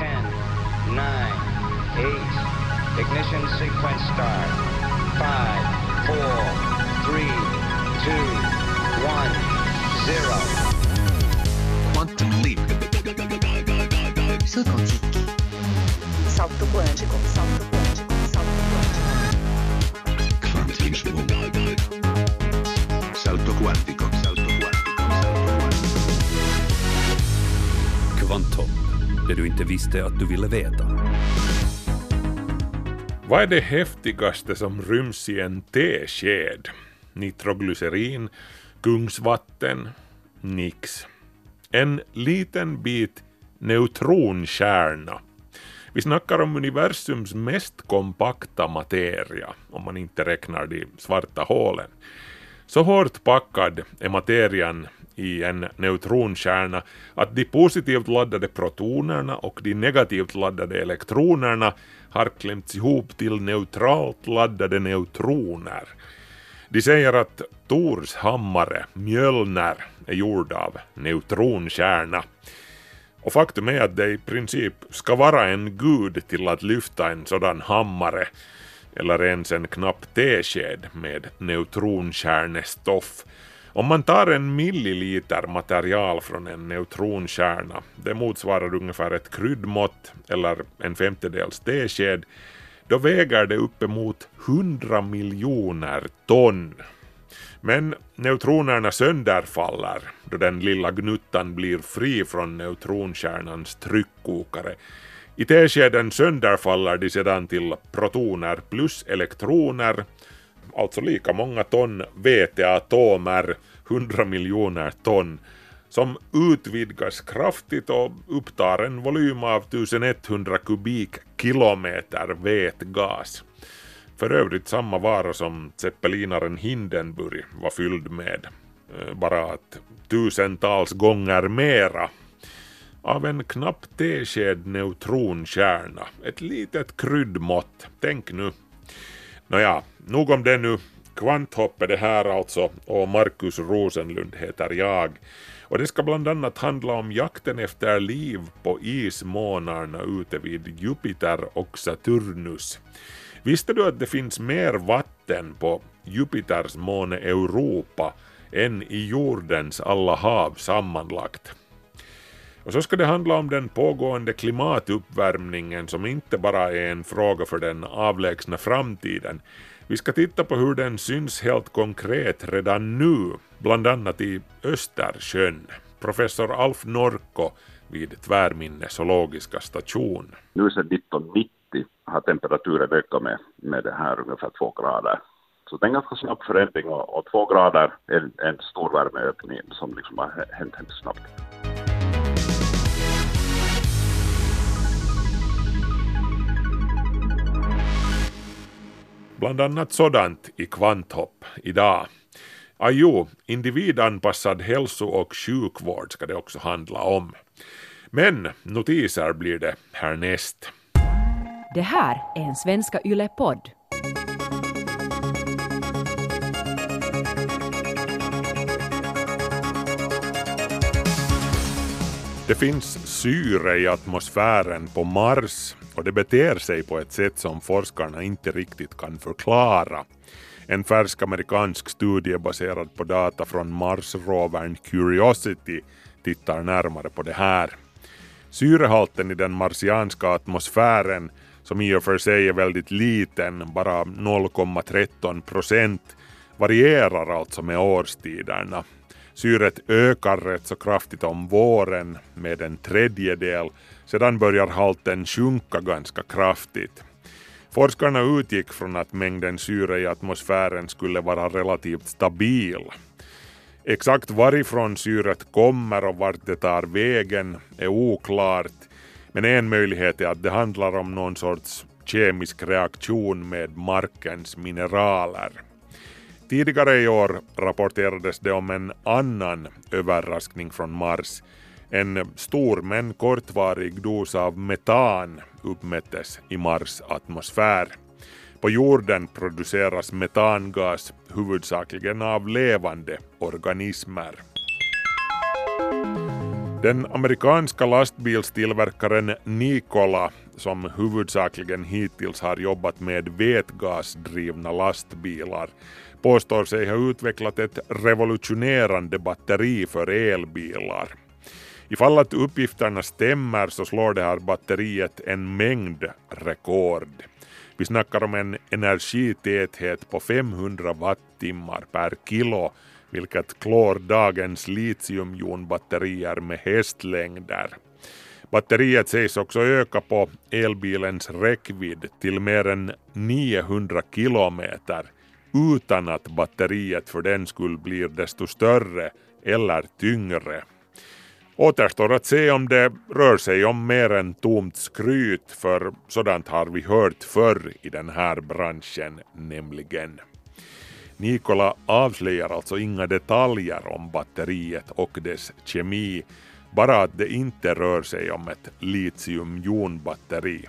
10, 9, 8. Ignition sequence start. 5, 4, 3, 2, 1, 0. Quantum leap. Salto quântico. Salto quântico, salto quântico, salto quântico. Quantum leap. Salto quantico. Salto quantico. Salto quantico. Kvantum, det du inte visste att du ville veta. Vad är det häftigaste som ryms i en tesked? Nitroglycerin? Kungsvatten? Nix. En liten bit neutronkärna. Vi snackar om universums mest kompakta materia, om man inte räknar de svarta hålen. Så hårt packad är materian i en neutronkärna att de positivt laddade protonerna och de negativt laddade elektronerna har klämts ihop till neutralt laddade neutroner. De säger att Tors hammare, Mjölner, är gjord av neutronkärna. Och faktum är att det i princip ska vara en gud till att lyfta en sådan hammare eller ens en knapp tesked med neutronkärnestoff. Om man tar en milliliter material från en neutronkärna, det motsvarar ungefär ett kryddmått eller en femtedels tesked, då väger det uppemot 100 miljoner ton. Men neutronerna sönderfaller då den lilla gnuttan blir fri från neutronkärnans tryckkokare. I teskeden sönderfaller de sedan till protoner plus elektroner, alltså lika många ton väteatomer, 100 miljoner ton, som utvidgas kraftigt och upptar en volym av 1100 kubikkilometer vätgas. För övrigt samma vara som zeppelinaren Hindenburg var fylld med, eh, bara att tusentals gånger mera. Av en knapp tesked neutronkärna, ett litet kryddmått, tänk nu. Nåja, nog om det nu. Kvanthopp är det här alltså och Markus Rosenlund heter jag. Och det ska bland annat handla om jakten efter liv på ismånarna ute vid Jupiter och Saturnus. Visste du att det finns mer vatten på Jupiters måne Europa än i jordens alla hav sammanlagt? Och så ska det handla om den pågående klimatuppvärmningen som inte bara är en fråga för den avlägsna framtiden. Vi ska titta på hur den syns helt konkret redan nu, bland annat i Östersjön. Professor Alf Norko vid Tvärminne zoologiska station. Nu sedan 1990 har temperaturen ökat med, med det här ungefär två grader. Så det är en ganska snabb förändring och, och två grader är en stor värmeökning som liksom har hänt, hänt snabbt. Bland annat sådant i Kvanthopp idag. Ah, Ajo, individanpassad hälso och sjukvård ska det också handla om. Men notiser blir det härnäst. Det här är en Svenska Yle-podd. Det finns syre i atmosfären på Mars och det beter sig på ett sätt som forskarna inte riktigt kan förklara. En färsk amerikansk studie baserad på data från Mars-rovern Curiosity tittar närmare på det här. Syrehalten i den marsianska atmosfären, som i och för sig är väldigt liten, bara 0,13 procent, varierar alltså med årstiderna. Syret ökar rätt så kraftigt om våren med en tredjedel, sedan börjar halten sjunka ganska kraftigt. Forskarna utgick från att mängden syre i atmosfären skulle vara relativt stabil. Exakt varifrån syret kommer och vart det tar vägen är oklart, men en möjlighet är att det handlar om någon sorts kemisk reaktion med markens mineraler. Tidigare i år rapporterades det om en annan överraskning från Mars. En stor men kortvarig dos av metan uppmättes i Mars atmosfär. På jorden produceras metangas huvudsakligen av levande organismer. Den amerikanska lastbilstillverkaren Nikola, som huvudsakligen hittills har jobbat med vätgasdrivna lastbilar, påstår sig ha utvecklat ett revolutionerande batteri för elbilar. Ifall att uppgifterna stämmer så slår det här batteriet en mängd rekord. Vi snackar om en energitäthet på 500 wattimmar per kilo vilket klår dagens litiumjonbatterier med hästlängder. Batteriet sägs också öka på elbilens räckvidd till mer än 900 kilometer utan att batteriet för den skull blir desto större eller tyngre. Återstår att se om det rör sig om mer än tomt skryt för sådant har vi hört förr i den här branschen nämligen. Nikola avslöjar alltså inga detaljer om batteriet och dess kemi, bara att det inte rör sig om ett litiumjonbatteri.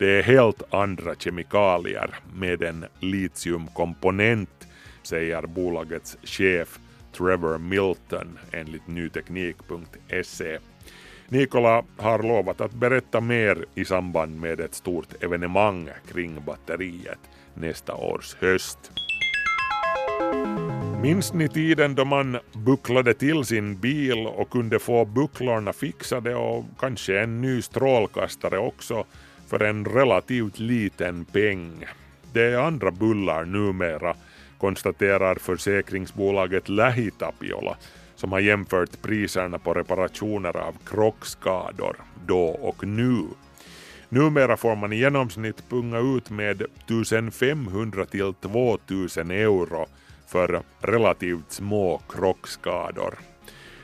Det är helt andra kemikalier med en litiumkomponent, säger bolagets chef Trevor Milton enligt nyteknik.se. Nikola har lovat att berätta mer i samband med ett stort evenemang kring batteriet nästa års höst. Minns ni tiden då man bucklade till sin bil och kunde få bucklorna fixade och kanske en ny strålkastare också för en relativt liten peng? Det är andra bullar numera, konstaterar försäkringsbolaget Lähitapiola som har jämfört priserna på reparationer av krockskador då och nu. Numera får man i genomsnitt punga ut med 1500 till 2000 euro för relativt små krockskador.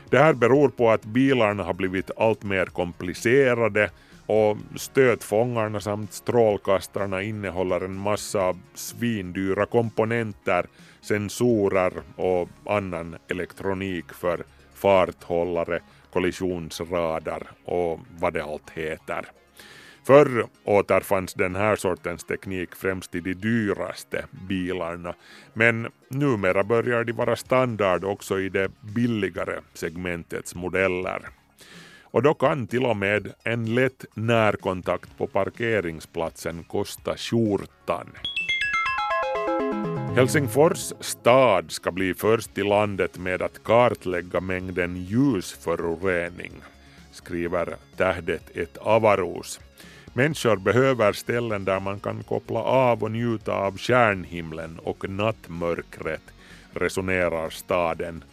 Det här beror på att bilarna har blivit allt mer komplicerade och stötfångarna samt strålkastarna innehåller en massa svindyra komponenter, sensorer och annan elektronik för farthållare, kollisionsradar och vad det allt heter. Förr återfanns den här sortens teknik främst i de dyraste bilarna, men numera börjar de vara standard också i det billigare segmentets modeller. Och då kan till och med en lätt närkontakt på parkeringsplatsen kosta skjortan. Helsingfors stad ska bli först i landet med att kartlägga mängden ljusförorening, skriver Tähdet ett Avaros. Människor behöver ställen där man kan koppla av och njuta av stjärnhimlen och nattmörkret, resonerar staden.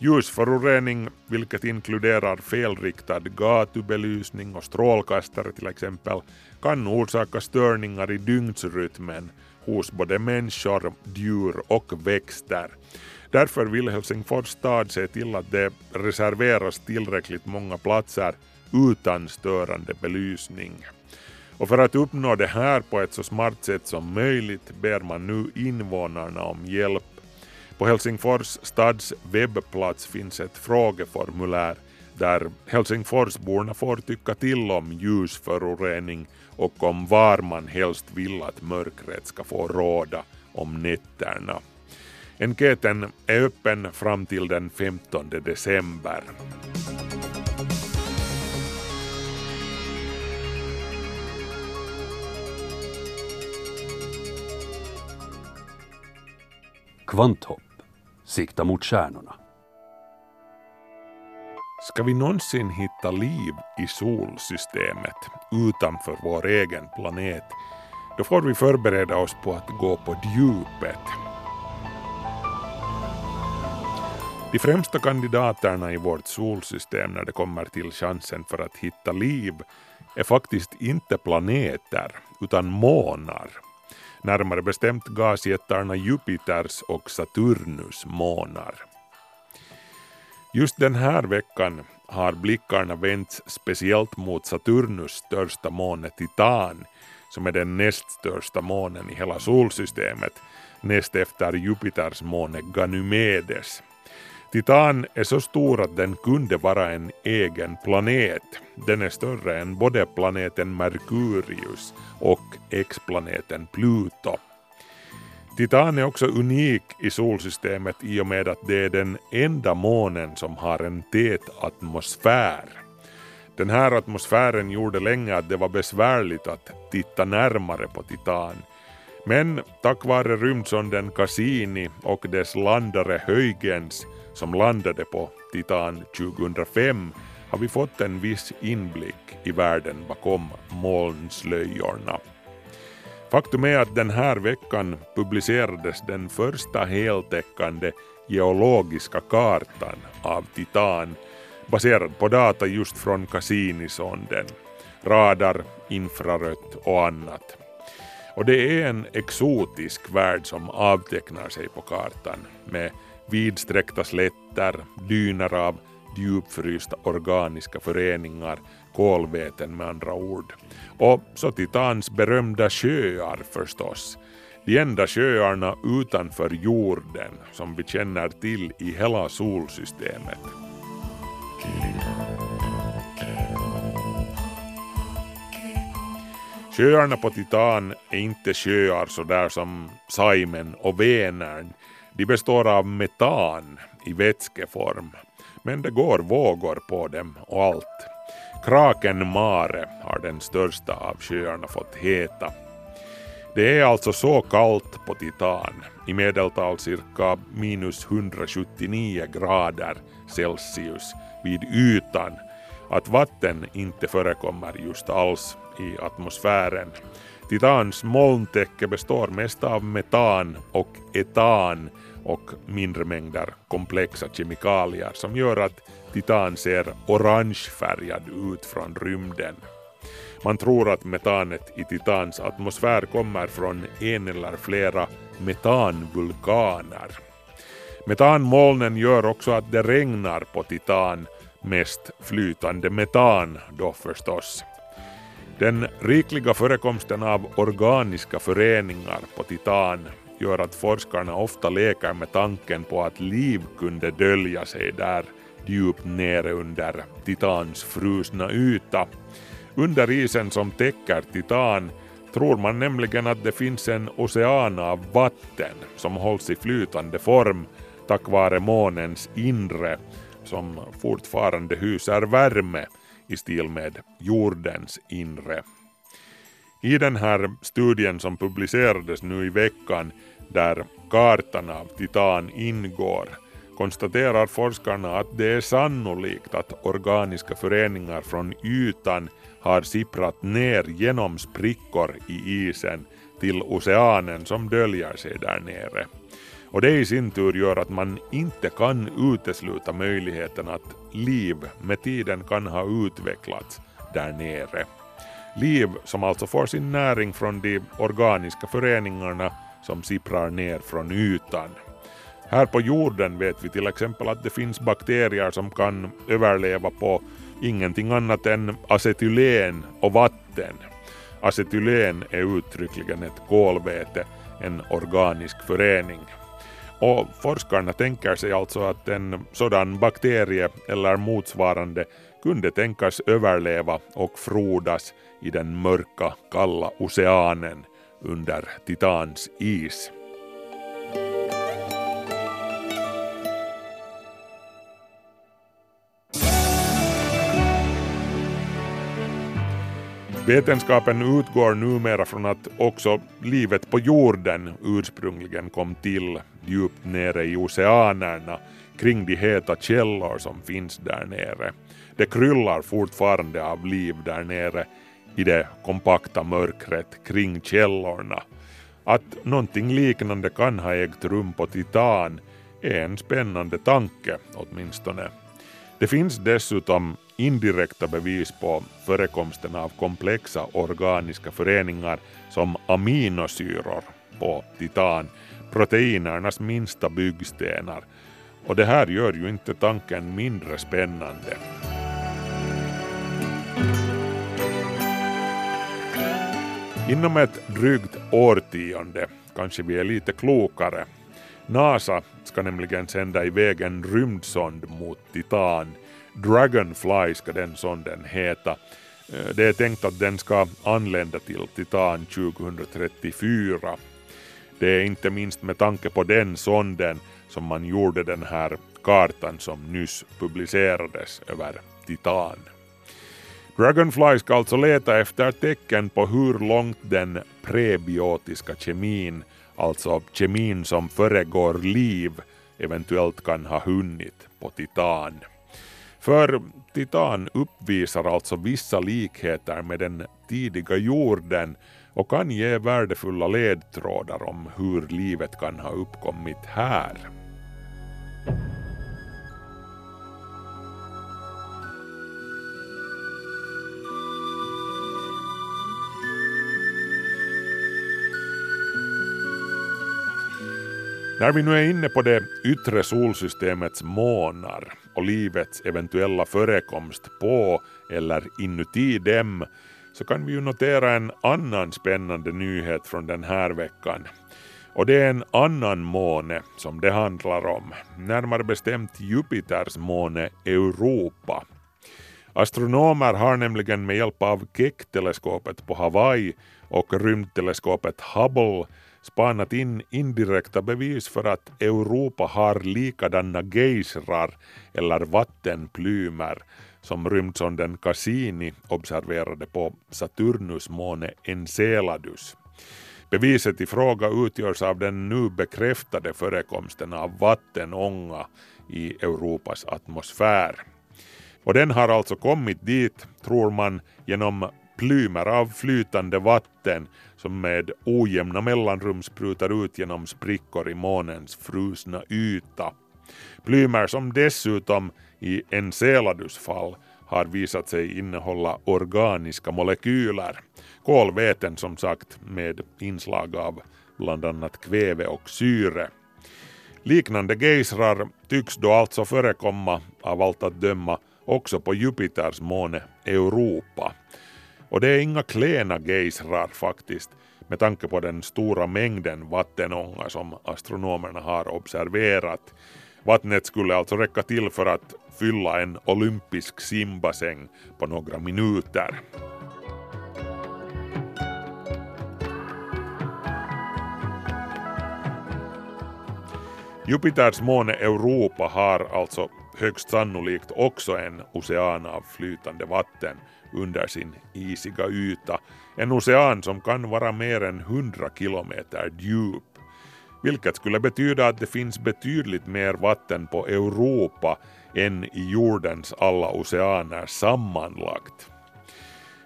Ljusförorening, vilket inkluderar felriktad gatubelysning och strålkastare till exempel, kan orsaka störningar i dygnsrytmen hos både människor, djur och växter. Därför vill Helsingfors stad se till att det reserveras tillräckligt många platser utan störande belysning. Och för att uppnå det här på ett så smart sätt som möjligt ber man nu invånarna om hjälp. På Helsingfors stads webbplats finns ett frågeformulär där Helsingforsborna får tycka till om ljusförorening och om var man helst vill att mörkret ska få råda om nätterna. Enkäten är öppen fram till den 15 december. Kvanthopp. Sikta mot stjärnorna. Ska vi någonsin hitta liv i solsystemet utanför vår egen planet, då får vi förbereda oss på att gå på djupet. De främsta kandidaterna i vårt solsystem när det kommer till chansen för att hitta liv är faktiskt inte planeter utan månar närmare bestämt gasjättarna Jupiters och Saturnus månar. Just den här veckan har blickarna vänts speciellt mot Saturnus största måne Titan som är den näst största månen i hela solsystemet näst efter Jupiters måne Ganymedes. Titan är så stor att den kunde vara en egen planet. Den är större än både planeten Merkurius och explaneten Pluto. Titan är också unik i solsystemet i och med att det är den enda månen som har en tät atmosfär. Den här atmosfären gjorde länge att det var besvärligt att titta närmare på Titan. Men tack vare rymdsonden Cassini och dess landare Huygens som landade på Titan 2005 har vi fått en viss inblick i världen bakom molnslöjorna. Faktum är att den här veckan publicerades den första heltäckande geologiska kartan av Titan baserad på data just från Cassini-sonden, radar, infrarött och annat. Och det är en exotisk värld som avtecknar sig på kartan med vidsträckta slätter, dyner av djupfrysta organiska föreningar, kolväten med andra ord. Och så Titans berömda sjöar förstås. De enda sjöarna utanför jorden som vi känner till i hela solsystemet. Sjöarna på Titan är inte sjöar sådär som Saimen och Vänern. De består av metan i vätskeform. Men det går vågor på dem och allt. Kraken Mare har den största av sjöarna fått heta. Det är alltså så kallt på Titan, i medeltal cirka minus 179 grader Celsius vid ytan, att vatten inte förekommer just alls i atmosfären. Titans molntäcke består mest av metan och etan och mindre mängder komplexa kemikalier som gör att Titan ser orangefärgad ut från rymden. Man tror att metanet i Titans atmosfär kommer från en eller flera metanvulkaner. Metanmolnen gör också att det regnar på Titan, mest flytande metan då förstås. Den rikliga förekomsten av organiska föreningar på Titan gör att forskarna ofta leker med tanken på att liv kunde dölja sig där djupt nere under Titans frusna yta. Under isen som täcker Titan tror man nämligen att det finns en ocean av vatten som hålls i flytande form tack vare månens inre som fortfarande hyser värme i stil med jordens inre. I den här studien som publicerades nu i veckan där kartan av Titan ingår konstaterar forskarna att det är sannolikt att organiska föreningar från ytan har sipprat ner genom sprickor i isen till oceanen som döljer sig där nere. Och det i sin tur gör att man inte kan utesluta möjligheten att liv med tiden kan ha utvecklats där nere. Liv som alltså får sin näring från de organiska föreningarna som sipprar ner från ytan. Här på jorden vet vi till exempel att det finns bakterier som kan överleva på ingenting annat än acetylen och vatten. Acetylen är uttryckligen ett kolväte, en organisk förening. Och forskarna tänker sig alltså att en sådan bakterie eller motsvarande kunde tänkas överleva och frodas i den mörka, kalla oceanen under Titans is. Vetenskapen utgår numera från att också livet på jorden ursprungligen kom till djupt nere i oceanerna kring de heta källor som finns där nere. Det kryllar fortfarande av liv där nere i det kompakta mörkret kring källorna. Att någonting liknande kan ha ägt rum på Titan är en spännande tanke åtminstone. Det finns dessutom indirekta bevis på förekomsten av komplexa organiska föreningar som aminosyror på Titan, proteinernas minsta byggstenar. Och det här gör ju inte tanken mindre spännande. Inom ett drygt årtionde kanske vi är lite klokare. NASA ska nämligen sända iväg en rymdsond mot Titan. Dragonfly ska den sonden heta. Eh, det är tänkt att den ska anlända till Titan 2034. Det är inte minst med tanke på den sonden som man gjorde den här kartan som nyss publicerades över Titan. Dragonfly ska alltså leta efter tecken på hur långt den prebiotiska kemin, alltså kemin som föregår liv, eventuellt kan ha hunnit på Titan. För Titan uppvisar alltså vissa likheter med den tidiga jorden och kan ge värdefulla ledtrådar om hur livet kan ha uppkommit här. När vi nu är inne på det yttre solsystemets månar och livets eventuella förekomst på eller inuti dem så kan vi ju notera en annan spännande nyhet från den här veckan. Och det är en annan måne som det handlar om, närmare bestämt Jupiters måne Europa. Astronomer har nämligen med hjälp av Keck-teleskopet på Hawaii och rymdteleskopet Hubble spanat in indirekta bevis för att Europa har likadana geysrar eller vattenplymer som rymdsonden Cassini observerade på Saturnus måne Enceladus. Beviset i fråga utgörs av den nu bekräftade förekomsten av vattenånga i Europas atmosfär. Och den har alltså kommit dit, tror man, genom plymer av flytande vatten som med ojämna mellanrum sprutar ut genom sprickor i månens frusna yta. Plymer som dessutom i Enceladus fall har visat sig innehålla organiska molekyler, kolväten som sagt med inslag av bland annat kväve och syre. Liknande geysrar tycks då alltså förekomma av allt att döma också på Jupiters måne Europa. Och det är inga klena gejsrar faktiskt med tanke på den stora mängden vattenånga som astronomerna har observerat. Vattnet skulle alltså räcka till för att fylla en olympisk simbassäng på några minuter. Jupiters måne Europa har alltså högst sannolikt också en ocean av flytande vatten under sin isiga yta. En ocean som kan vara mer än 100 kilometer djup. Vilket skulle betyda att det finns betydligt mer vatten på Europa än i jordens alla oceaner sammanlagt.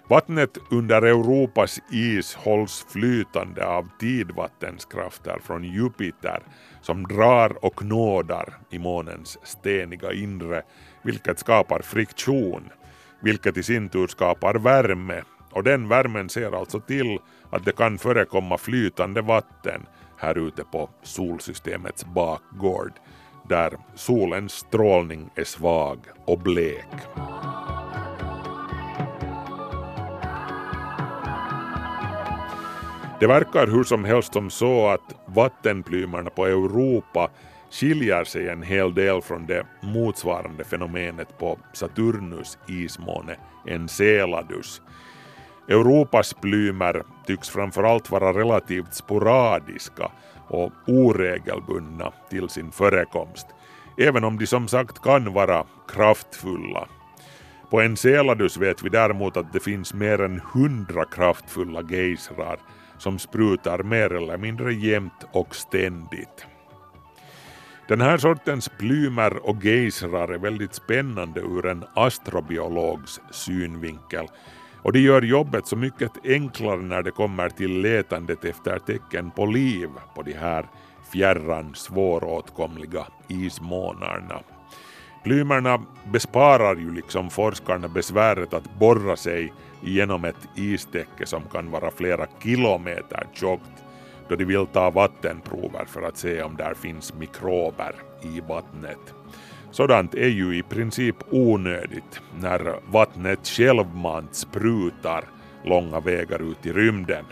Vattnet under Europas is hålls flytande av tidvattenskrafter från Jupiter som drar och knådar i månens steniga inre, vilket skapar friktion, vilket i sin tur skapar värme och den värmen ser alltså till att det kan förekomma flytande vatten här ute på solsystemets bakgård där solens strålning är svag och blek. Det verkar hur som helst som så att vattenplymerna på Europa skiljer sig en hel del från det motsvarande fenomenet på Saturnus ismåne Enceladus. Europas plymer tycks framförallt vara relativt sporadiska och oregelbundna till sin förekomst, även om de som sagt kan vara kraftfulla. På Enceladus vet vi däremot att det finns mer än hundra kraftfulla gejsrar som sprutar mer eller mindre jämnt och ständigt. Den här sortens plymer och gejsrar är väldigt spännande ur en astrobiologs synvinkel och det gör jobbet så mycket enklare när det kommer till letandet efter tecken på liv på de här fjärran svåråtkomliga ismånarna. Plymerna besparar ju liksom forskarna besväret att borra sig genom ett istäcke som kan vara flera kilometer tjockt då de vill ta vattenprover för att se om där finns mikrober i vattnet. Sådant är ju i princip onödigt när vattnet självmant sprutar långa vägar ut i rymden.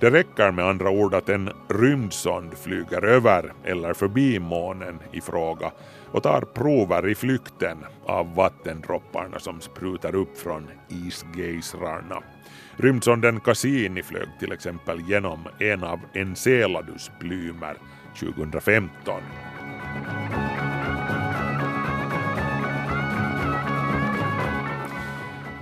Det räcker med andra ord att en rymdsond flyger över eller förbi månen i fråga och tar prover i flykten av vattendropparna som sprutar upp från isgejsrarna. Rymdsonden Cassini flög till exempel genom en av Enceladus plymer 2015.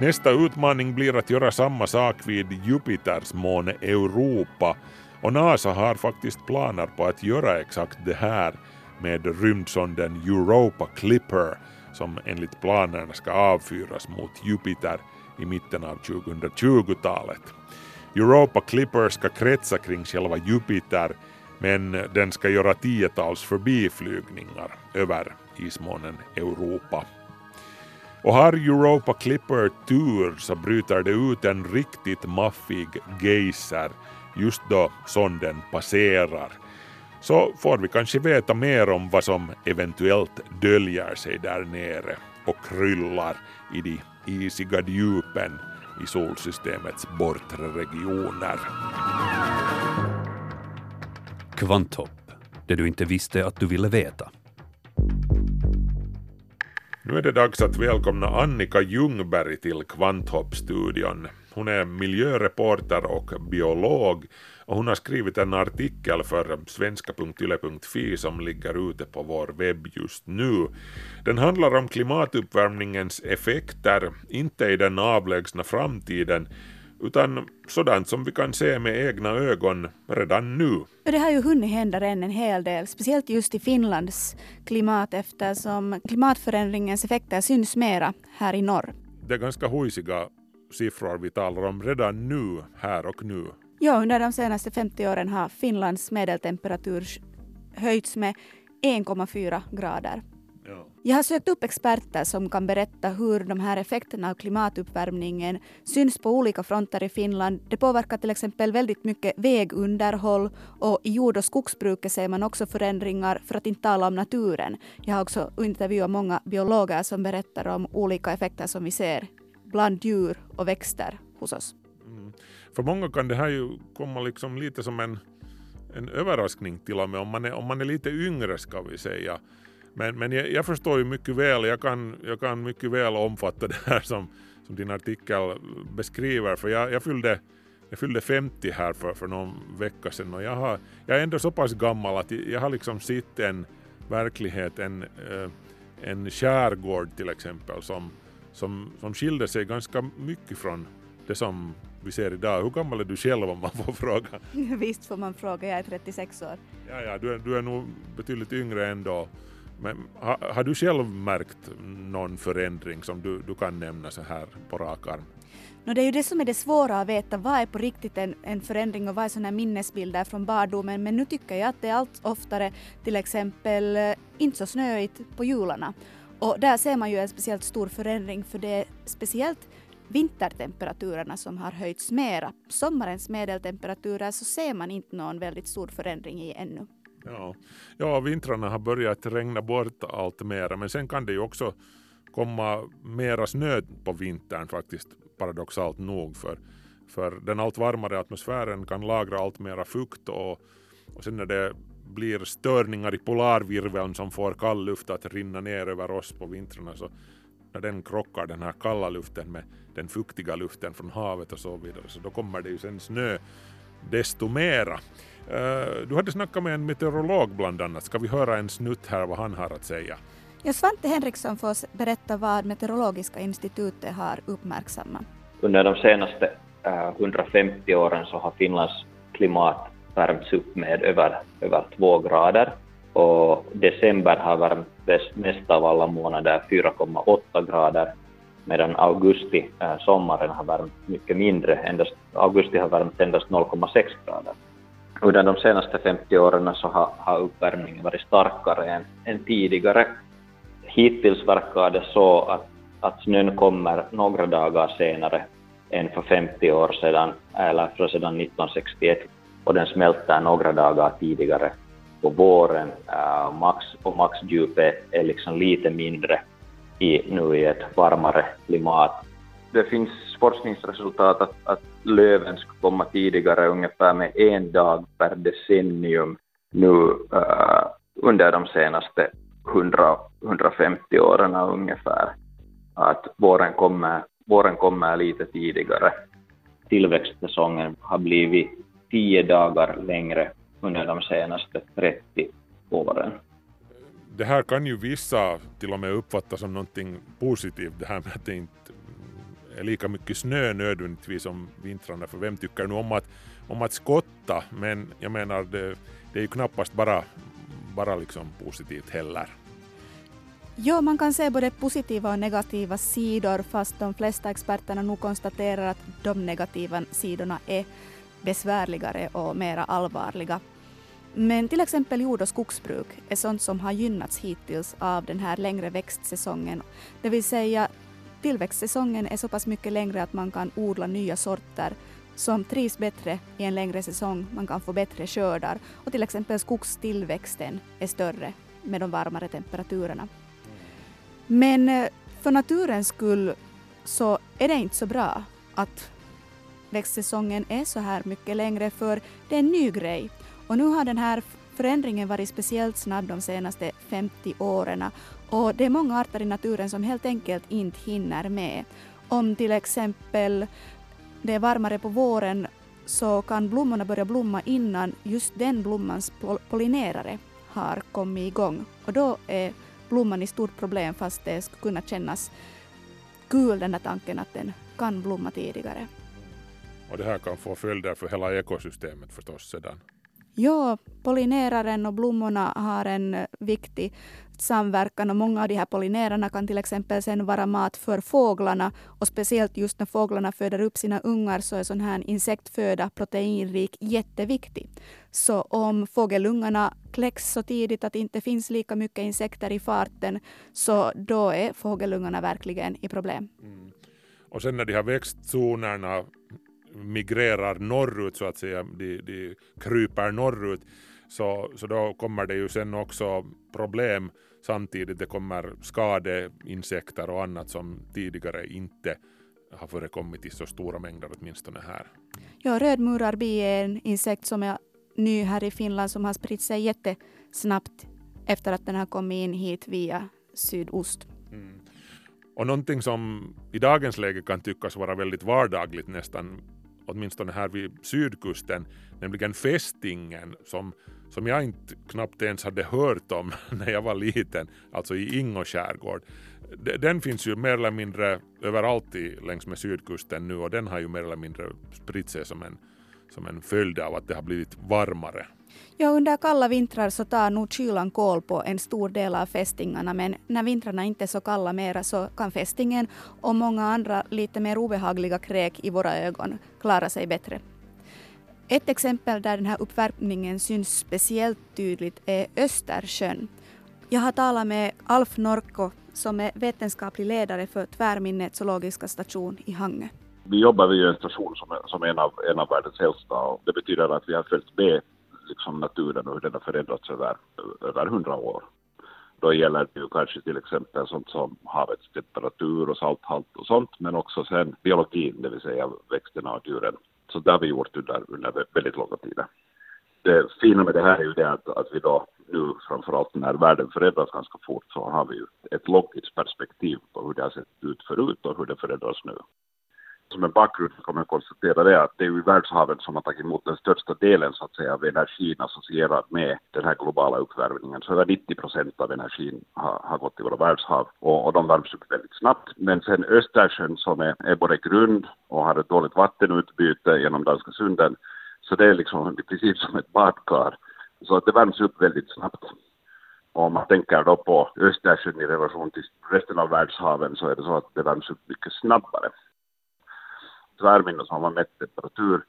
Nästa utmaning blir att göra samma sak vid Jupiters måne Europa och NASA har faktiskt planer på att göra exakt det här med rymdsonden Europa Clipper som enligt planerna ska avfyras mot Jupiter i mitten av 2020-talet. Europa Clipper ska kretsa kring själva Jupiter men den ska göra tiotals förbiflygningar över ismånen Europa. Och har Europa Clipper tur så bryter det ut en riktigt maffig geyser just då sonden passerar. Så får vi kanske veta mer om vad som eventuellt döljer sig där nere och kryllar i de isiga djupen i solsystemets bortre regioner. Kvanthopp, det du inte visste att du ville veta. Nu är det dags att välkomna Annika Ljungberg till Kvanthopp-studion. Hon är miljöreporter och biolog och hon har skrivit en artikel för svenska.yle.fi som ligger ute på vår webb just nu. Den handlar om klimatuppvärmningens effekter, inte i den avlägsna framtiden, utan sådant som vi kan se med egna ögon redan nu. Det har ju hunnit hända redan en hel del, speciellt just i Finlands klimat eftersom klimatförändringens effekter syns mera här i norr. Det är ganska hojsiga siffror vi talar om redan nu, här och nu. Ja, under de senaste 50 åren har Finlands medeltemperatur höjts med 1,4 grader. Ja. Jag har sökt upp experter som kan berätta hur de här effekterna av klimatuppvärmningen syns på olika fronter i Finland. Det påverkar till exempel väldigt mycket vägunderhåll och i jord och skogsbruket ser man också förändringar för att inte tala om naturen. Jag har också intervjuat många biologer som berättar om olika effekter som vi ser bland djur och växter hos oss. För många kan det här ju komma liksom lite som en, en överraskning till och med om man, är, om man är lite yngre ska vi säga. Men, men jag, jag förstår ju mycket väl, jag kan, jag kan mycket väl omfatta det här som, som din artikel beskriver för jag, jag, fyllde, jag fyllde 50 här för, för någon vecka sedan och jag, har, jag är ändå så pass gammal att jag har liksom sett en verklighet, en, eh, en skärgård till exempel som, som, som skilde sig ganska mycket från det som vi ser idag. Hur gammal är du själv om man får fråga? Visst får man fråga, jag är 36 år. Ja, ja, du, är, du är nog betydligt yngre ändå. Men har, har du själv märkt någon förändring som du, du kan nämna så här på rak arm? No, det är ju det som är det svåra att veta, vad är på riktigt en, en förändring och vad är sådana minnesbilder från barndomen. Men nu tycker jag att det är allt oftare till exempel eh, inte så snöigt på jularna. Och där ser man ju en speciellt stor förändring för det är speciellt vintertemperaturerna som har höjts mera. Sommarens medeltemperaturer så ser man inte någon väldigt stor förändring i ännu. Ja, ja vintrarna har börjat regna bort allt mera men sen kan det ju också komma mera snö på vintern faktiskt paradoxalt nog för, för den allt varmare atmosfären kan lagra allt mera fukt och, och sen när det blir störningar i polarvirveln som får kall luft att rinna ner över oss på vintrarna så när den krockar den här kalla luften med den fuktiga luften från havet och så vidare så då kommer det ju sen snö desto mera. Uh, du hade snackat med en meteorolog bland annat. Ska vi höra en snutt här vad han har att säga? Ja, Svante Henriksson får berätta vad Meteorologiska institutet har uppmärksammat. Under de senaste uh, 150 åren så har Finlands klimat värmts upp med över, över två grader och december har värmt bäst, mest av alla månader 4,8 grader medan augusti, äh, sommaren, har värmt mycket mindre. Endast, augusti har värmt endast 0,6 grader. Under de senaste 50 åren så har, har uppvärmningen varit starkare än, än tidigare. Hittills verkar det så att, att snön kommer några dagar senare än för 50 år sedan, eller för sedan 1961, och den smälter några dagar tidigare på våren. Äh, max, och maxdjupet är liksom lite mindre i, nu i ett varmare klimat. Det finns forskningsresultat att, att löven ska komma tidigare ungefär med en dag per decennium nu uh, under de senaste 100, 150 åren ungefär. Att våren kommer, våren kommer lite tidigare. Tillväxtsäsongen har blivit tio dagar längre under de senaste 30 åren det här kan ju vissa till och med uppfatta som någonting positivt, det här med att det inte är lika mycket snö nödvändigtvis som vintrarna, för vem tycker nu om att, om att skotta? Men jag menar, det, det är ju knappast bara, bara liksom positivt heller. Ja, man kan se både positiva och negativa sidor fast de flesta experterna nog konstaterar att de negativa sidorna är besvärligare och mera allvarliga. Men till exempel jord och skogsbruk är sånt som har gynnats hittills av den här längre växtsäsongen. Det vill säga tillväxtsäsongen är så pass mycket längre att man kan odla nya sorter som trivs bättre i en längre säsong. Man kan få bättre skördar och till exempel skogstillväxten är större med de varmare temperaturerna. Men eh, för naturens skull så är det inte så bra att växtsäsongen är så här mycket längre för det är en ny grej. Och nu har den här förändringen varit speciellt snabb de senaste 50 åren och det är många arter i naturen som helt enkelt inte hinner med. Om till exempel det är varmare på våren så kan blommorna börja blomma innan just den blommans pollinerare har kommit igång. Och då är blomman i stort problem fast det skulle kunna kännas kul den där tanken att den kan blomma tidigare. Och det här kan få följder för hela ekosystemet förstås sedan. Ja, pollineraren och blommorna har en viktig samverkan och många av de här pollinerarna kan till exempel sen vara mat för fåglarna och speciellt just när fåglarna föder upp sina ungar så är sån här insektföda, proteinrik, jätteviktig. Så om fågelungarna kläcks så tidigt att det inte finns lika mycket insekter i farten så då är fågelungarna verkligen i problem. Mm. Och sen när de här växtzonerna migrerar norrut så att säga, de, de kryper norrut, så, så då kommer det ju sen också problem samtidigt. Det kommer skadeinsekter och annat som tidigare inte har förekommit i så stora mängder åtminstone här. Ja, rödmurarbi är en insekt som är ny här i Finland som har spritt sig jättesnabbt efter att den har kommit in hit via sydost. Mm. Och någonting som i dagens läge kan tyckas vara väldigt vardagligt nästan åtminstone här vid sydkusten, nämligen fästingen som, som jag inte knappt ens hade hört om när jag var liten, alltså i Ingo skärgård. Den finns ju mer eller mindre överallt längs med sydkusten nu och den har ju mer eller mindre spritt sig som en, som en följd av att det har blivit varmare. Ja, under kalla vintrar så tar nog kylan koll på en stor del av fästingarna men när vintrarna inte är så kalla mera så kan fästingen och många andra lite mer obehagliga kräk i våra ögon klara sig bättre. Ett exempel där den här uppvärmningen syns speciellt tydligt är Östersjön. Jag har talat med Alf Norko som är vetenskaplig ledare för Tvärminnet zoologiska station i Hangö. Vi jobbar vid en station som är, som är en, av, en av världens äldsta och det betyder att vi har följt med liksom naturen och hur den har förändrats över, över hundra år. Då gäller det ju kanske till exempel sånt som havets temperatur och salthalt och sånt, men också sen biologin, det vill säga växterna och djuren. Så det har vi gjort under, under väldigt långa tider. Det fina med det här är ju det att, att vi då nu framförallt när världen förändras ganska fort så har vi ju ett logiskt perspektiv på hur det har sett ut förut och hur det förändras nu som en bakgrund kan man konstatera det att det är ju världshaven som har tagit emot den största delen så att säga av energin associerad med den här globala uppvärmningen. Så över 90 procent av energin har, har gått till våra världshav och, och de värms upp väldigt snabbt. Men sen Östersjön som är, är både grund och har ett dåligt vattenutbyte genom Danska sunden så det är liksom i princip som ett badkar. Så att det värms upp väldigt snabbt. Om man tänker då på Östersjön i relation till resten av världshaven så är det så att det värms upp mycket snabbare tvärminne som har mätt temperatur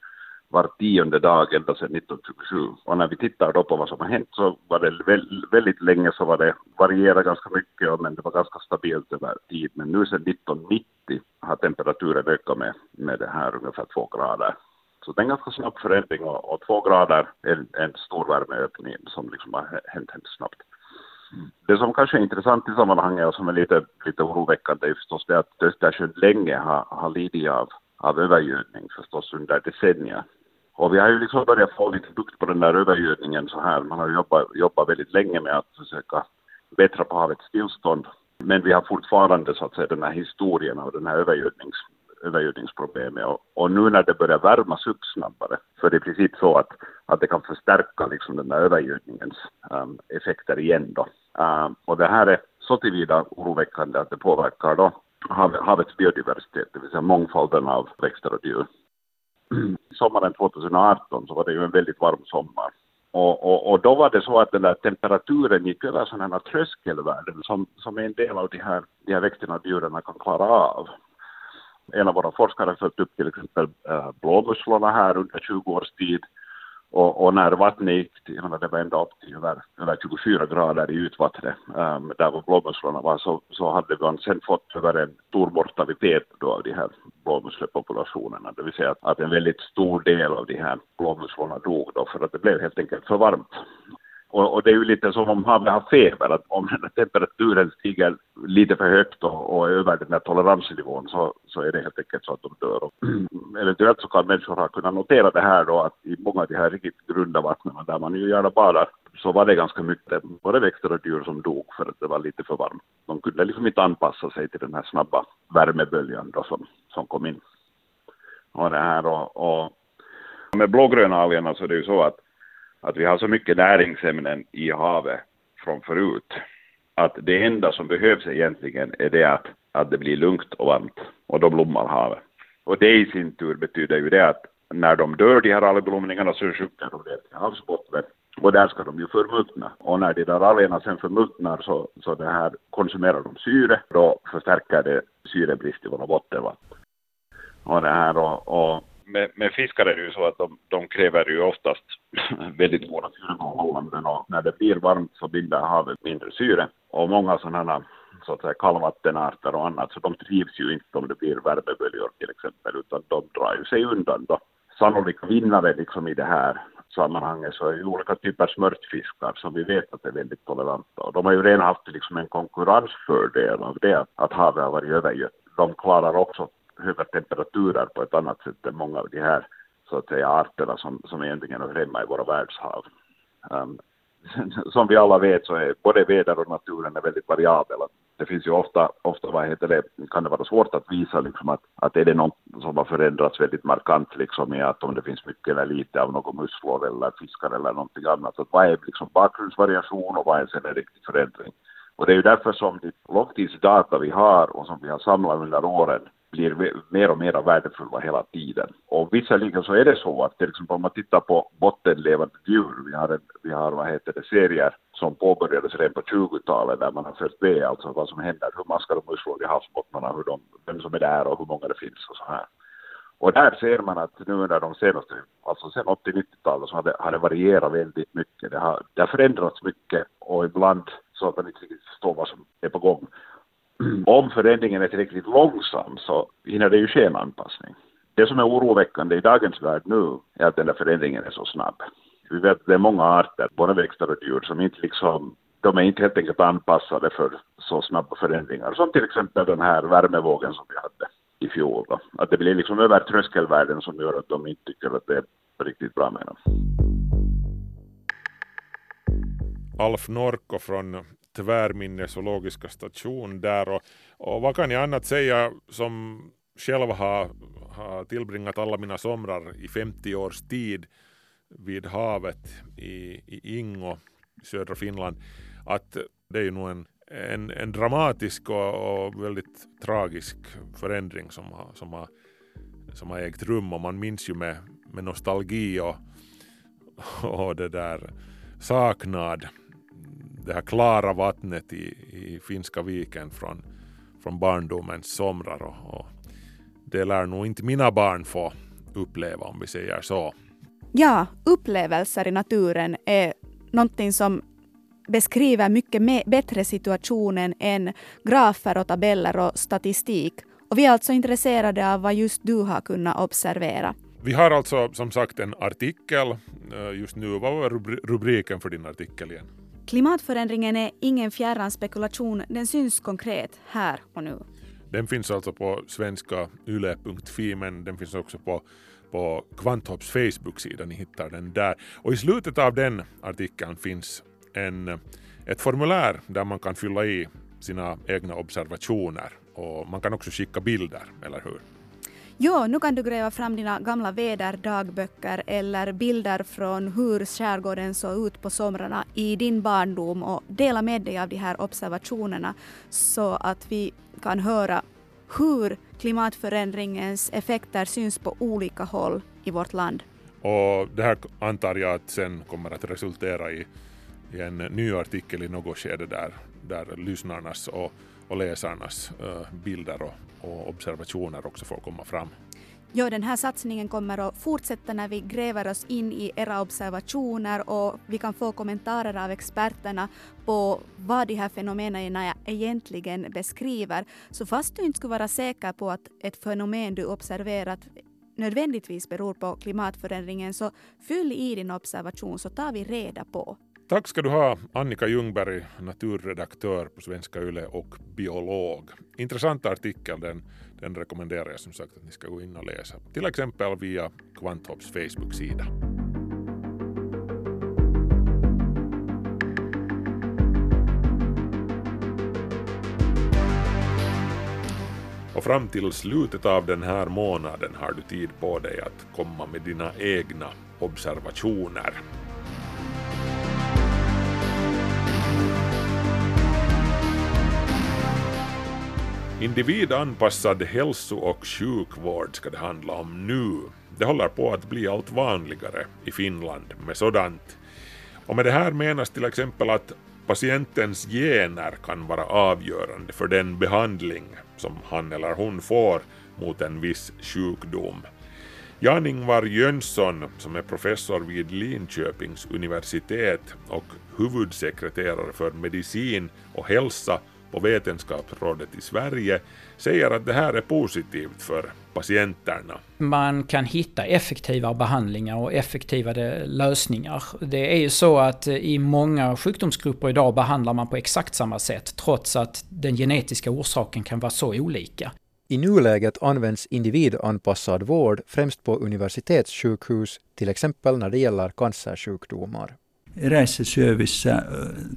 var tionde dag ända sedan 1927. Och när vi tittar då på vad som har hänt så var det väldigt länge så var det varierat ganska mycket men det var ganska stabilt över tid. Men nu sedan 1990 har temperaturen ökat med, med det här ungefär två grader. Så det är en ganska snabb förändring och, och två grader är en, en stor värmeökning som liksom har hänt, hänt snabbt. Det som kanske är intressant i sammanhanget och som är lite, lite oroväckande är förstås det att Östersjön länge har, har lidit av av övergödning förstås under decennier. Och vi har ju liksom börjat få lite bukt på den där övergödningen så här. Man har jobbat, jobbat väldigt länge med att försöka bättra på havets tillstånd. Men vi har fortfarande så att säga den här historien av den här övergödnings, övergödningsproblemet. Och, och, nu när det börjar värmas upp snabbare så är det i princip så att, att det kan förstärka liksom den här övergödningens um, effekter igen då. Um, och det här är så tillvida oroväckande att det påverkar då hav, havets biodiversitet, det vill säga mångfalden av växter och djur. Sommaren 2018 så var det ju en väldigt varm sommar. Och, och, och då var det så att den där temperaturen gick över sådana här tröskelvärden som, som en del av de här, de här växterna och djuren kan klara av. En av våra forskare har följt upp till exempel äh, blåmusslorna här under 20 års tid och, och, när vattnet gick menar, det var ända upp till över, över 24 grader i utvattnet, um, där var blåmusslorna var, så, så hade man sen fått över en stor mortalitet då av de här blåmusslepopulationerna, det vill säga att, att en väldigt stor del av de här blåmusslorna dog då för att det blev helt enkelt för varmt. Och, och, det är ju lite som om havet har feber, att om temperaturen stiger lite för högt och, och över den här toleransnivån så, så är det helt enkelt så att de dör. Och eventuellt så kan människor ha kunnat notera det här då att i många av de här riktigt grunda vattnen där man ju gärna badar så var det ganska mycket både växter och djur som dog för att det var lite för varmt. De kunde liksom inte anpassa sig till den här snabba värmeböljan då som, som kom in. Och det här och, och med blågröna algerna så är det ju så att att vi har så mycket näringsämnen i havet från förut att det enda som behövs egentligen är det att, att det blir lugnt och varmt och då blommar havet. Och det i sin tur betyder ju det att när de dör, de här algblomningarna, så sjunker de ner till havsbotten och där ska de ju förmultna. Och när de där algerna sen förmultnar så, så det här konsumerar de syre, då förstärker det syrebrist i våra bottenvatten. Och det här och, och med, med fiskar är det ju så att de, de kräver ju oftast väldigt goda syreförhållanden och när det blir varmt så binder havet mindre syre. Och många sådana så att säga kallvattenarter och annat, så de trivs ju inte om det blir värmeböljor till exempel, utan de drar ju sig undan då. Sannolika vinnare liksom i det här sammanhanget så är ju olika typer smörtfiskar som vi vet att är väldigt toleranta och de har ju redan haft liksom en konkurrensfördel av det att havet har varit övergött. De klarar också höga temperaturer på ett annat sätt än många av de här så att säga arterna som, som egentligen hör hemma i våra världshav. Um, som vi alla vet så är både väder och naturen är väldigt variabla. Det finns ju ofta, ofta vad heter det, kan det vara svårt att visa liksom att, att är det något som har förändrats väldigt markant liksom i att om det finns mycket eller lite av någon musslor eller fiskar eller någonting annat. Att vad är liksom bakgrundsvariation och vad är sen en riktig förändring? Och det är ju därför som de långtidsdata vi har och som vi har samlat under åren blir mer och mer värdefulla hela tiden. Och visserligen så är det så att till exempel om man tittar på bottenlevande djur, vi har, en, vi har vad heter det, serier som påbörjades redan på 20-talet där man har följt med alltså vad som händer, hur maskar de musslor i havsbottnarna, hur de, vem som är där och hur många det finns och så här. Och där ser man att nu under de senaste, alltså sen 80-90-talet så har det, har det varierat väldigt mycket. Det har, det har förändrats mycket och ibland så att man inte riktigt förstår vad som är på gång om förändringen är tillräckligt långsam så hinner det ju ske en anpassning. Det som är oroväckande i dagens värld nu är att den där förändringen är så snabb. Vi vet att det är många arter, både växter och djur, som inte liksom, de är inte helt enkelt anpassade för så snabba förändringar, som till exempel den här värmevågen som vi hade i fjol. Då. Att det blir liksom över tröskelvärden som gör att de inte tycker att det är riktigt bra med dem. Alf Norko från tvärminnesologiska station där och, och vad kan jag annat säga som själv har, har tillbringat alla mina somrar i 50 års tid vid havet i, i Ingo, södra Finland, att det är ju nog en, en, en dramatisk och, och, väldigt tragisk förändring som har, som, har, som har ägt rum. Och man minns ju med, med nostalgi och, och det där saknad det här klara vattnet i, i Finska viken från, från barndomens somrar och, och det lär nog inte mina barn få uppleva om vi säger så. Ja, upplevelser i naturen är någonting som beskriver mycket bättre situationen än grafer och tabeller och statistik. Och vi är alltså intresserade av vad just du har kunnat observera. Vi har alltså som sagt en artikel eh, just nu. Vad var rubriken för din artikel igen? Klimatförändringen är ingen fjärran spekulation, den syns konkret här och nu. Den finns alltså på svenska yle.fi men den finns också på, på Kvanthopps Facebook-sida, ni hittar den där. Och i slutet av den artikeln finns en, ett formulär där man kan fylla i sina egna observationer och man kan också skicka bilder, eller hur? Ja, nu kan du gräva fram dina gamla väderdagböcker eller bilder från hur skärgården såg ut på somrarna i din barndom och dela med dig av de här observationerna så att vi kan höra hur klimatförändringens effekter syns på olika håll i vårt land. Och det här antar jag att sen kommer att resultera i, i en ny artikel i något skede där, där lyssnarnas och, och läsarnas uh, bilder och, och observationer också får komma fram. Ja, den här satsningen kommer att fortsätta när vi gräver oss in i era observationer och vi kan få kommentarer av experterna på vad de här fenomenen egentligen beskriver. Så fast du inte skulle vara säker på att ett fenomen du observerat nödvändigtvis beror på klimatförändringen så fyll i din observation så tar vi reda på. Tack ska du ha, Annika Ljungberg, naturredaktör på Svenska Yle och biolog. Intressant artikel, den, den rekommenderar jag som sagt att ni ska gå in och läsa. Till exempel via Kvanthopps Facebook-sida. Och fram till slutet av den här månaden har du tid på dig att komma med dina egna observationer. Individanpassad hälso och sjukvård ska det handla om nu. Det håller på att bli allt vanligare i Finland med sådant. Och med det här menas till exempel att patientens gener kan vara avgörande för den behandling som han eller hon får mot en viss sjukdom. Jan-Ingvar Jönsson, som är professor vid Linköpings universitet och huvudsekreterare för medicin och hälsa på Vetenskapsrådet i Sverige säger att det här är positivt för patienterna. Man kan hitta effektivare behandlingar och effektivare lösningar. Det är ju så att i många sjukdomsgrupper idag behandlar man på exakt samma sätt trots att den genetiska orsaken kan vara så olika. I nuläget används individanpassad vård främst på universitetssjukhus, till exempel när det gäller cancersjukdomar. Eräissä syövissä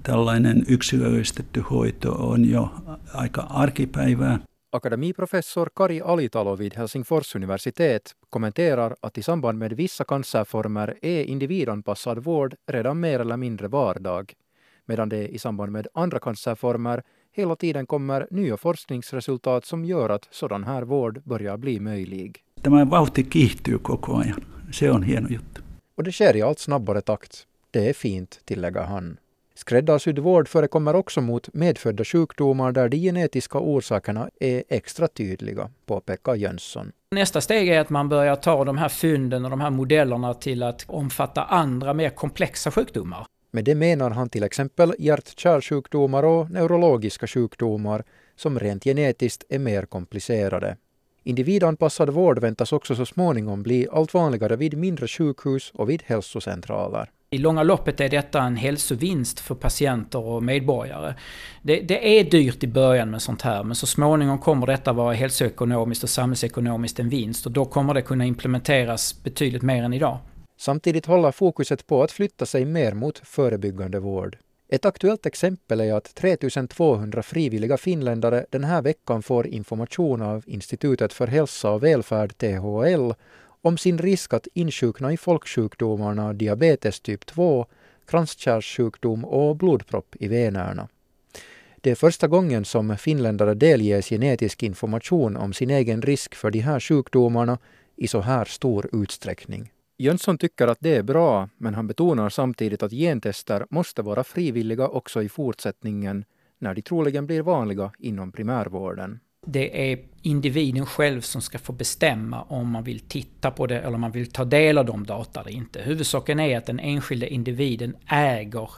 tällainen yksilöllistetty hoito on jo aika arkipäivää. Akademiprofessor Kari Alitalo vid Helsingfors universitet kommenterar att i samband med vissa cancerformer är individanpassad vård redan mer eller mindre vardag, medan det i samband med andra cancerformer hela tiden kommer nya forskningsresultat som gör att sådan här vård börjar bli möjlig. Tämä vauhti kiihtyy koko ajan. Se on hieno juttu. Och det sker i allt snabbare takt. Det är fint, tillägger han. Skräddarsydd vård förekommer också mot medfödda sjukdomar där de genetiska orsakerna är extra tydliga, påpekar Jönsson. Nästa steg är att man börjar ta de här fynden och de här modellerna till att omfatta andra mer komplexa sjukdomar. Med det menar han till exempel hjärt-kärlsjukdomar och neurologiska sjukdomar som rent genetiskt är mer komplicerade. Individanpassad vård väntas också så småningom bli allt vanligare vid mindre sjukhus och vid hälsocentraler. I långa loppet är detta en hälsovinst för patienter och medborgare. Det, det, är dyrt i början med sånt här men så småningom kommer detta vara hälsoekonomiskt och samhällsekonomiskt en vinst och då kommer det kunna implementeras betydligt mer än idag. Samtidigt håller fokuset på att flytta sig mer mot förebyggande vård. Ett aktuellt exempel är att 3200 frivilliga finländare den här veckan får information av Institutet för hälsa och välfärd, THL, om sin risk att insjukna i folksjukdomarna diabetes typ 2, kranskärlssjukdom och blodpropp i venerna. Det är första gången som finländare delges genetisk information om sin egen risk för de här sjukdomarna i så här stor utsträckning. Jönsson tycker att det är bra, men han betonar samtidigt att gentester måste vara frivilliga också i fortsättningen när de troligen blir vanliga inom primärvården. Det är individen själv som ska få bestämma om man vill titta på det eller om man vill ta del av de data eller inte. Huvudsaken är att den enskilde individen äger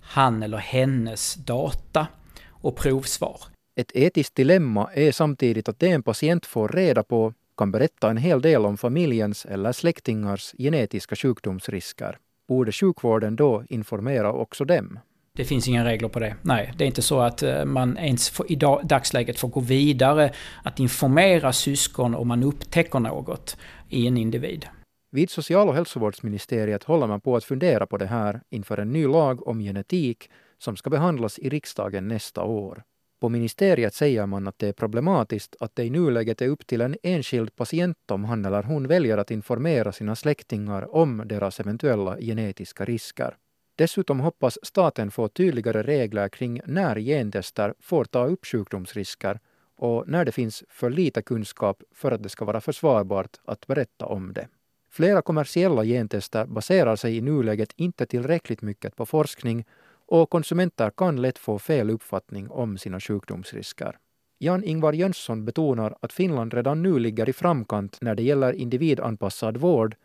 han eller hennes data och provsvar. Ett etiskt dilemma är samtidigt att det en patient får reda på kan berätta en hel del om familjens eller släktingars genetiska sjukdomsrisker. Borde sjukvården då informera också dem? Det finns inga regler på det. Nej, det är inte så att eh, man ens i dagsläget får gå vidare att informera syskon om man upptäcker något i en individ. Vid social och hälsovårdsministeriet håller man på att fundera på det här inför en ny lag om genetik som ska behandlas i riksdagen nästa år. På ministeriet säger man att det är problematiskt att det i nuläget är upp till en enskild patient om han eller hon väljer att informera sina släktingar om deras eventuella genetiska risker. Dessutom hoppas staten få tydligare regler kring när gentester får ta upp sjukdomsrisker och när det finns för lite kunskap för att det ska vara försvarbart att berätta om det. Flera kommersiella gentester baserar sig i nuläget inte tillräckligt mycket på forskning och konsumenter kan lätt få fel uppfattning om sina sjukdomsrisker. Jan-Ingvar Jönsson betonar att Finland redan nu ligger i framkant när det gäller individanpassad vård,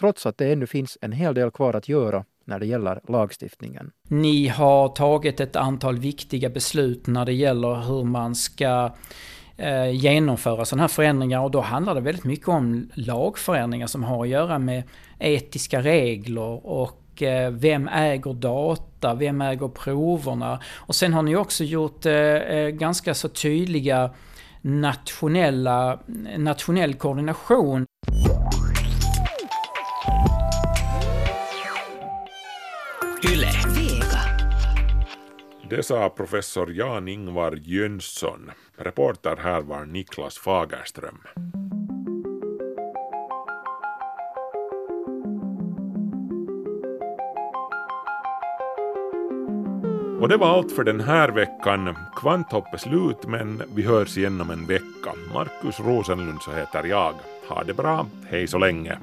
trots att det ännu finns en hel del kvar att göra när det gäller lagstiftningen. Ni har tagit ett antal viktiga beslut när det gäller hur man ska eh, genomföra sådana här förändringar och då handlar det väldigt mycket om lagförändringar som har att göra med etiska regler och eh, vem äger data, vem äger proverna? Och sen har ni också gjort eh, eh ganska så tydliga nationella, nationell koordination. Det sa professor Jan-Ingvar Jönsson. Reporter här var Niklas Fagerström. Och det var allt för den här veckan. Kvanthopp är slut men vi hörs igen om en vecka. Markus Rosenlund så heter jag. Ha det bra, hej så länge.